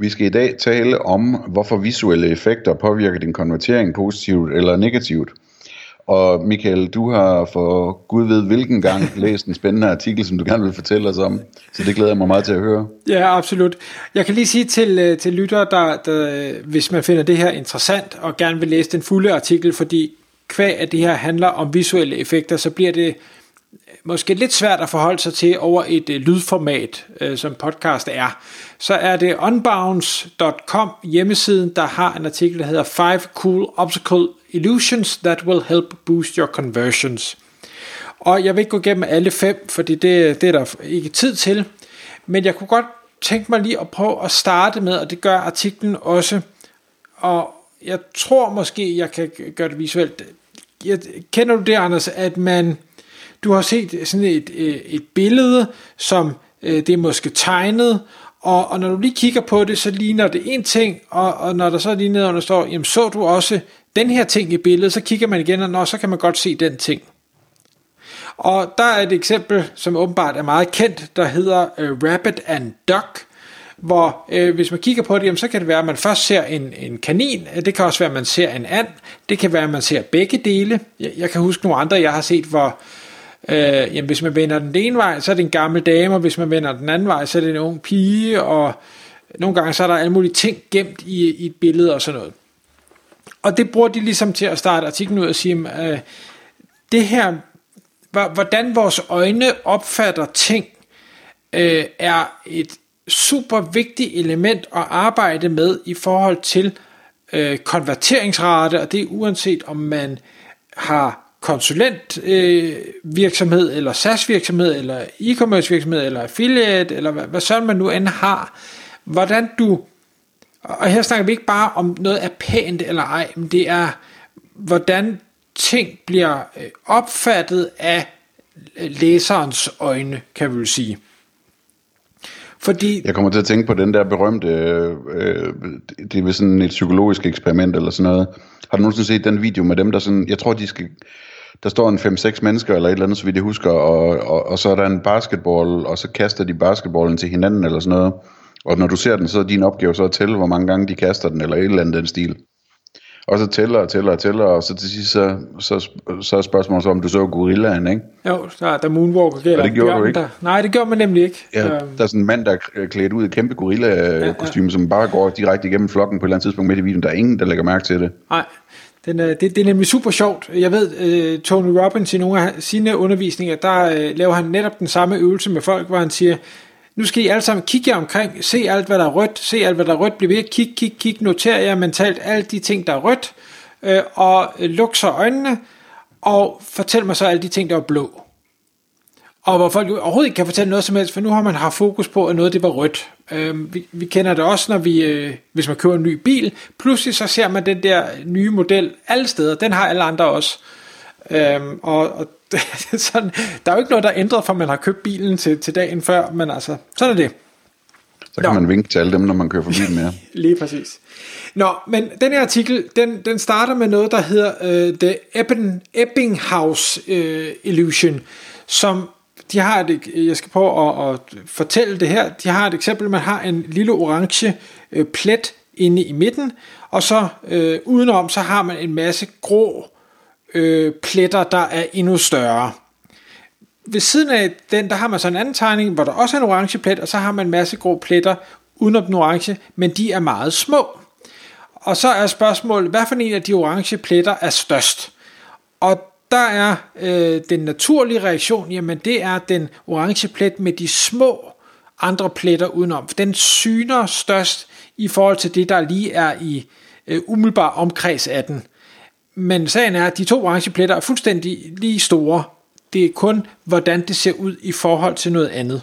Vi skal i dag tale om, hvorfor visuelle effekter påvirker din konvertering positivt eller negativt. Og Michael, du har for gud ved hvilken gang læst en spændende artikel, som du gerne vil fortælle os om. Så det glæder jeg mig meget til at høre. Ja, absolut. Jeg kan lige sige til, øh, til lyttere, der, der, øh, hvis man finder det her interessant og gerne vil læse den fulde artikel, fordi kvæg at det her handler om visuelle effekter, så bliver det måske lidt svært at forholde sig til over et øh, lydformat, øh, som podcast er, så er det unbounce.com hjemmesiden, der har en artikel, der hedder 5 Cool Obstacle Illusions That Will Help Boost Your Conversions. Og jeg vil ikke gå igennem alle fem, fordi det, det er der ikke tid til, men jeg kunne godt tænke mig lige at prøve at starte med, og det gør artiklen også, og jeg tror måske, jeg kan gøre det visuelt. Jeg, kender du det, Anders, at man du har set sådan et, øh, et billede, som øh, det er måske tegnet, og, og når du lige kigger på det, så ligner det en ting, og, og når der så lige nedenunder står, jamen så du også den her ting i billedet, så kigger man igen, og nå, så kan man godt se den ting. Og der er et eksempel, som åbenbart er meget kendt, der hedder uh, Rabbit and Duck, hvor øh, hvis man kigger på det, jamen, så kan det være, at man først ser en, en kanin, det kan også være, at man ser en and, det kan være, at man ser begge dele. Jeg, jeg kan huske nogle andre, jeg har set, hvor Øh, Øh, jamen, hvis man vender den ene vej, så er det en gammel dame, og hvis man vender den anden vej, så er det en ung pige, og nogle gange så er der alle mulige ting gemt i, i et billede og sådan noget. Og det bruger de ligesom til at starte artiklen ud og sige, øh, det her, hvordan vores øjne opfatter ting, øh, er et super vigtigt element at arbejde med i forhold til øh, konverteringsrate, og det er uanset om man har konsulentvirksomhed, øh, virksomhed, eller SaaS virksomhed, eller e-commerce virksomhed, eller affiliate, eller hvad, hvad sådan man nu end har, hvordan du, og her snakker vi ikke bare om noget er pænt eller ej, men det er, hvordan ting bliver øh, opfattet af øh, læserens øjne, kan vi jo sige. Fordi... Jeg kommer til at tænke på den der berømte, øh, det er sådan et psykologisk eksperiment eller sådan noget. Har du nogensinde set den video med dem, der sådan, jeg tror de skal, der står en 5-6 mennesker eller et eller andet, så vidt jeg husker, og, og, og så er der en basketball, og så kaster de basketballen til hinanden eller sådan noget. Og når du ser den, så er din opgave så at tælle, hvor mange gange de kaster den, eller et eller andet den stil. Og så tæller og tæller og tæller, og så til sidst, så, så, så er spørgsmålet så, om du så gorillaen, ikke? Jo, der, der moonwalker gælder. Og det gjorde du ikke. Der. Nej, det gjorde man nemlig ikke. Ja, øhm. der er sådan en mand, der er klædt ud i kæmpe gorilla-kostyme, ja, ja. som bare går direkte igennem flokken på et eller andet tidspunkt midt i videoen. Der er ingen, der lægger mærke til det. Nej, den, øh, det, det er nemlig super sjovt. Jeg ved, øh, Tony Robbins i nogle af sine undervisninger, der uh, laver han netop den samme øvelse med folk, hvor han siger, nu skal I alle sammen kigge jer omkring, se alt, hvad der er rødt, se alt, hvad der er rødt, bliv ved, kig, kig, kig, noter jer mentalt alle de ting, der er rødt, og luk så øjnene, og fortæl mig så alle de ting, der er blå og hvor folk overhovedet ikke kan fortælle noget som helst, for nu har man haft fokus på, at noget det var rødt. Øh, vi, vi kender det også, når vi, øh, hvis man køber en ny bil, pludselig så ser man den der nye model alle steder, den har alle andre også. Øh, og, og sådan, der er jo ikke noget, der er ændret, for man har købt bilen til, til dagen før, men altså, sådan er det. Så kan Nå. man vinke til alle dem, når man kører forbi med. Lige præcis. Nå, men den her artikel, den, den starter med noget, der hedder uh, The Ebbing, Ebbinghaus uh, Illusion, som de har et, jeg skal prøve at, at fortælle det her, de har et eksempel, man har en lille orange øh, plet inde i midten, og så øh, udenom, så har man en masse grå øh, pletter, der er endnu større. Ved siden af den, der har man så en anden tegning, hvor der også er en orange plet, og så har man en masse grå pletter udenom den orange, men de er meget små. Og så er spørgsmålet, hvad for en af de orange pletter er størst? Og der er øh, den naturlige reaktion, jamen det er den orange plet med de små andre pletter udenom. Den syner størst i forhold til det, der lige er i øh, umiddelbar omkreds af den. Men sagen er, at de to orange pletter er fuldstændig lige store. Det er kun, hvordan det ser ud i forhold til noget andet.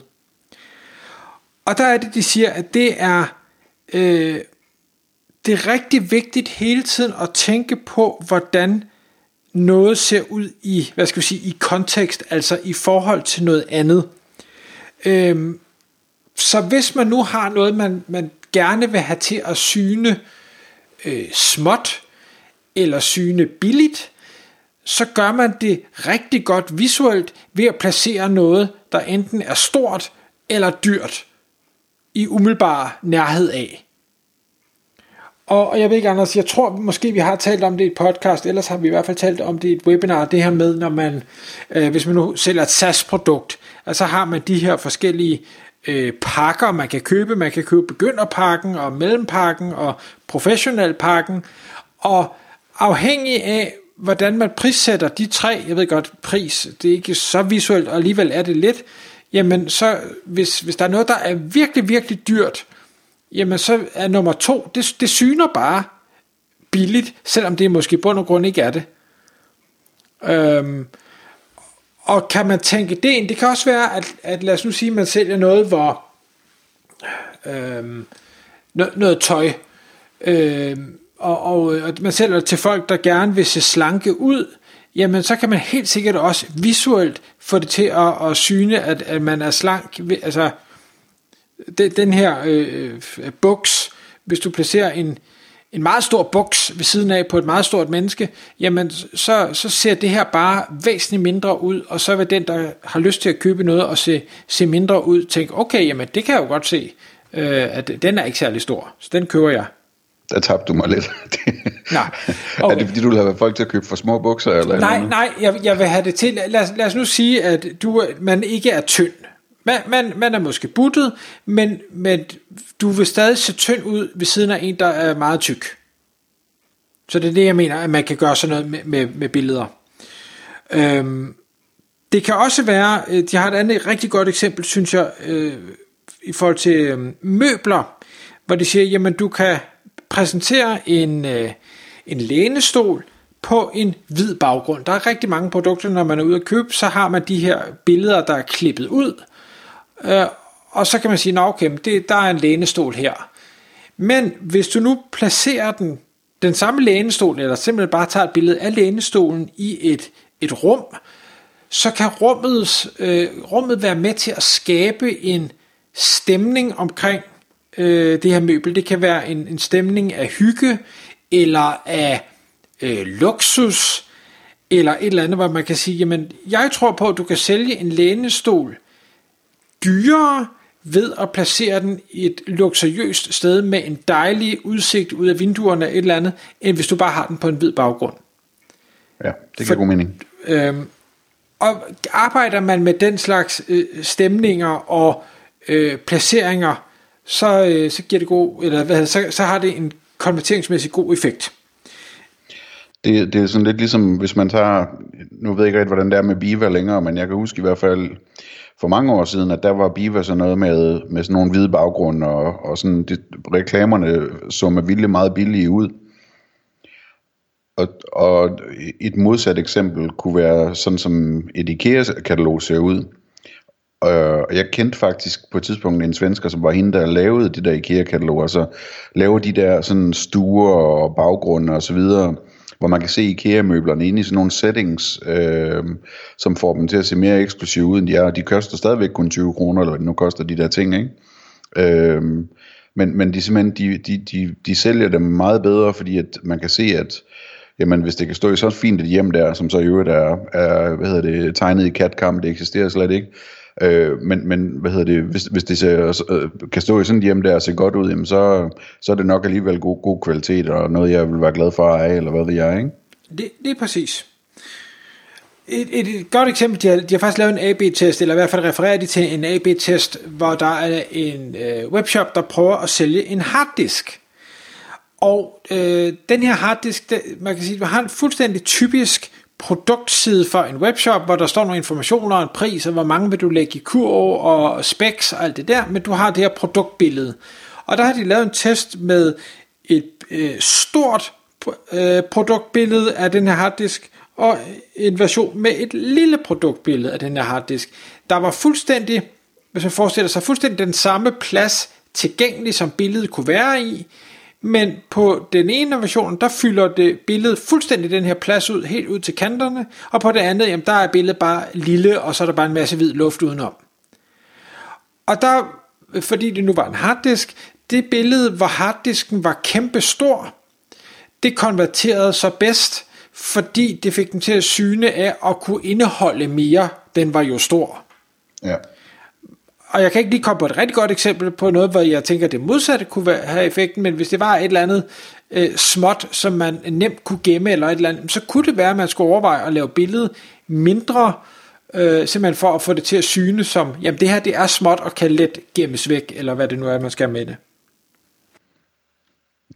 Og der er det, de siger, at det er, øh, det er rigtig vigtigt hele tiden at tænke på, hvordan noget ser ud i, hvad skal vi sige, i kontekst, altså i forhold til noget andet. Øhm, så hvis man nu har noget, man, man gerne vil have til at syne øh, småt, eller syne billigt, så gør man det rigtig godt visuelt ved at placere noget, der enten er stort eller dyrt i umiddelbar nærhed af. Og jeg ved ikke, Anders, jeg tror måske, vi har talt om det i et podcast, ellers har vi i hvert fald talt om det i et webinar, det her med, når man, øh, hvis man nu sælger et SaaS-produkt, så har man de her forskellige øh, pakker, man kan købe. Man kan købe begynderpakken og mellempakken og professionalpakken, og afhængig af, hvordan man prissætter de tre, jeg ved godt, pris, det er ikke så visuelt, og alligevel er det lidt, jamen så, hvis, hvis der er noget, der er virkelig, virkelig dyrt, jamen så er nummer to, det, det syner bare billigt, selvom det måske i bund og grund ikke er det. Øhm, og kan man tænke det ind? Det kan også være, at, at lad os nu sige, at man sælger noget, hvor øhm, noget, noget tøj, øhm, og, og, og man sælger det til folk, der gerne vil se slanke ud, jamen så kan man helt sikkert også visuelt få det til at, at syne, at, at man er slank. Altså, den her øh, buks, hvis du placerer en, en meget stor buks ved siden af på et meget stort menneske, jamen så, så ser det her bare væsentligt mindre ud, og så vil den, der har lyst til at købe noget og se, se mindre ud, tænke, okay, jamen det kan jeg jo godt se, øh, at den er ikke særlig stor, så den køber jeg. Der tabte du mig lidt. nej. Okay. Er det fordi, du vil have folk til at købe for små bukser? Eller nej, nej, jeg, jeg vil have det til. Lad, lad os nu sige, at du, man ikke er tynd. Man, man, man er måske buttet, men, men du vil stadig se tynd ud ved siden af en, der er meget tyk. Så det er det, jeg mener, at man kan gøre sådan noget med, med, med billeder. Øhm, det kan også være, øh, de har et andet rigtig godt eksempel, synes jeg, øh, i forhold til øh, møbler, hvor de siger, jamen du kan præsentere en, øh, en lænestol på en hvid baggrund. Der er rigtig mange produkter, når man er ude at købe, så har man de her billeder, der er klippet ud, øh, og så kan man sige, okay, det, der er en lænestol her. Men hvis du nu placerer den, den samme lænestol, eller simpelthen bare tager et billede af lænestolen i et, et rum, så kan rummet, øh, rummet være med til at skabe en stemning omkring øh, det her møbel. Det kan være en, en stemning af hygge, eller af øh, luksus, eller et eller andet, hvor man kan sige, jamen, jeg tror på, at du kan sælge en lænestol dyrere ved at placere den i et luksuriøst sted med en dejlig udsigt ud af vinduerne et eller andet, end hvis du bare har den på en hvid baggrund. Ja, det giver god mening. Øhm, og arbejder man med den slags øh, stemninger og øh, placeringer, så, øh, så giver det god, eller hvad, så, så har det en konverteringsmæssig god effekt. Det, det er sådan lidt ligesom, hvis man tager, nu ved jeg ikke rigtig, hvordan det er med Biva længere, men jeg kan huske i hvert fald for mange år siden, at der var Biva sådan noget med, med sådan nogle hvide baggrunde, og, og sådan, de, reklamerne så med vilde meget billige ud. Og, og et modsat eksempel kunne være sådan som et IKEA-katalog ser ud. Og jeg kendte faktisk på et tidspunkt en svensker, som var hende, der lavede de der IKEA-kataloger, altså lavede de der sådan stuer og baggrunde og så videre, hvor man kan se IKEA-møblerne inde i sådan nogle settings, øh, som får dem til at se mere eksklusive ud, end de er, og de koster stadigvæk kun 20 kroner, eller hvad det nu koster de der ting, ikke? Øh, men, men de, simpelthen, de, de, de, de sælger dem meget bedre, fordi at man kan se, at jamen, hvis det kan stå i så fint et hjem der, som så i øvrigt er, er hvad hedder det, tegnet i CAD-CAM, det eksisterer slet ikke, Øh, men, men hvad hedder det, hvis, hvis det ser, øh, kan stå i sådan et hjem der og se godt ud, jamen så, så er det nok alligevel god, god kvalitet, og noget jeg vil være glad for at eje, eller hvad ved jeg, ikke? Det, det er præcis. Et, et, et godt eksempel, de har, de har faktisk lavet en AB-test, eller i hvert fald refererer de til en AB-test, hvor der er en øh, webshop, der prøver at sælge en harddisk. Og øh, den her harddisk, det, man kan sige, har en fuldstændig typisk produktside for en webshop, hvor der står nogle informationer og en pris, og hvor mange vil du lægge i kurv, og specs og alt det der, men du har det her produktbillede. Og der har de lavet en test med et øh, stort øh, produktbillede af den her harddisk, og en version med et lille produktbillede af den her harddisk. Der var fuldstændig, hvis man forestiller sig, fuldstændig den samme plads tilgængelig, som billedet kunne være i, men på den ene version, der fylder det billedet fuldstændig den her plads ud, helt ud til kanterne, og på det andet, jamen, der er billedet bare lille, og så er der bare en masse hvid luft udenom. Og der, fordi det nu var en harddisk, det billede, hvor harddisken var kæmpe stor, det konverterede så bedst, fordi det fik den til at syne af at kunne indeholde mere, den var jo stor. Ja. Og jeg kan ikke lige komme på et rigtig godt eksempel på noget, hvor jeg tænker, at det modsatte kunne være, have effekten, men hvis det var et eller andet øh, småt, som man nemt kunne gemme, eller et eller andet, så kunne det være, at man skulle overveje at lave billedet mindre, øh, simpelthen for at få det til at syne som, jamen det her det er småt og kan let gemmes væk, eller hvad det nu er, man skal med det.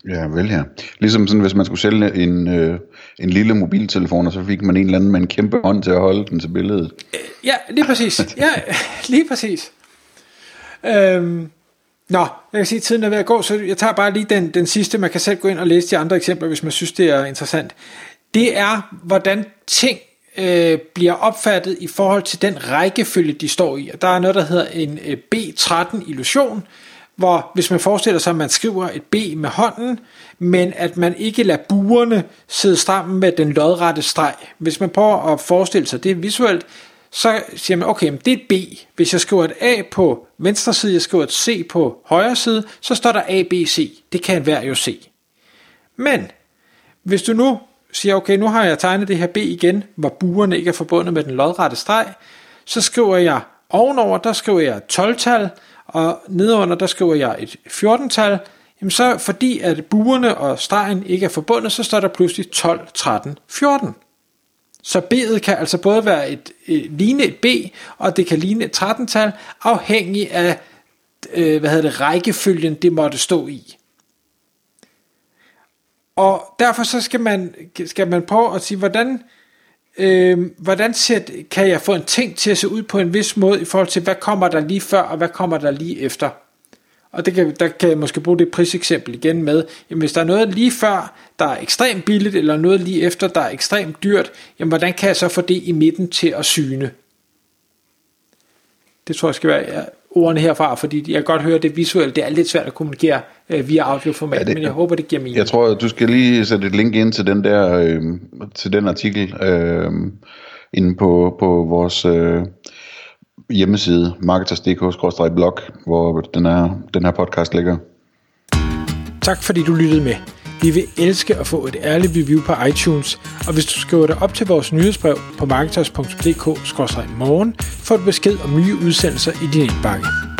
Ja, vel ja. Ligesom sådan, hvis man skulle sælge en, øh, en lille mobiltelefon, og så fik man en eller anden med en kæmpe hånd til at holde den til billedet. Ja, lige præcis. Ja, lige præcis. Øhm, nå, jeg kan sige, at tiden er ved at gå, så jeg tager bare lige den, den sidste. Man kan selv gå ind og læse de andre eksempler, hvis man synes, det er interessant. Det er, hvordan ting øh, bliver opfattet i forhold til den rækkefølge, de står i. Og der er noget, der hedder en øh, B13-illusion, hvor hvis man forestiller sig, at man skriver et B med hånden, men at man ikke lader buerne sidde sammen med den lodrette streg. Hvis man prøver at forestille sig det visuelt, så siger man, okay, det er et B. Hvis jeg skriver et A på venstre side, jeg skriver et C på højre side, så står der A, B, C. Det kan enhver jo se. Men hvis du nu siger, okay, nu har jeg tegnet det her B igen, hvor buerne ikke er forbundet med den lodrette streg, så skriver jeg ovenover, der skriver jeg 12-tal, og nedenunder, der skriver jeg et 14-tal, jamen så fordi at buerne og stregen ikke er forbundet, så står der pludselig 12, 13, 14. Så B'et kan altså både være et, et ligne et B, og det kan ligne et 13-tal, afhængig af øh, hvad hedder det, rækkefølgen, det måtte stå i. Og derfor så skal man, skal man prøve at sige, hvordan, øh, hvordan set, kan jeg få en ting til at se ud på en vis måde i forhold til, hvad kommer der lige før, og hvad kommer der lige efter. Og det kan, der kan jeg måske bruge det priseksempel igen med, jamen hvis der er noget lige før, der er ekstremt billigt, eller noget lige efter, der er ekstremt dyrt, jamen hvordan kan jeg så få det i midten til at syne? Det tror jeg skal være ordene herfra, fordi jeg kan godt høre, det visuelt det er lidt svært at kommunikere øh, via audioformat, ja, det, men jeg håber, det giver mening. Jeg tror, du skal lige sætte et link ind til den der, øh, til den artikel, øh, inde på, på vores... Øh, hjemmeside, marketers.dk-blog, hvor den, er, den her podcast ligger. Tak fordi du lyttede med. Vi vil elske at få et ærligt review på iTunes, og hvis du skriver dig op til vores nyhedsbrev på marketers.dk-morgen, får du besked om nye udsendelser i din indbakke.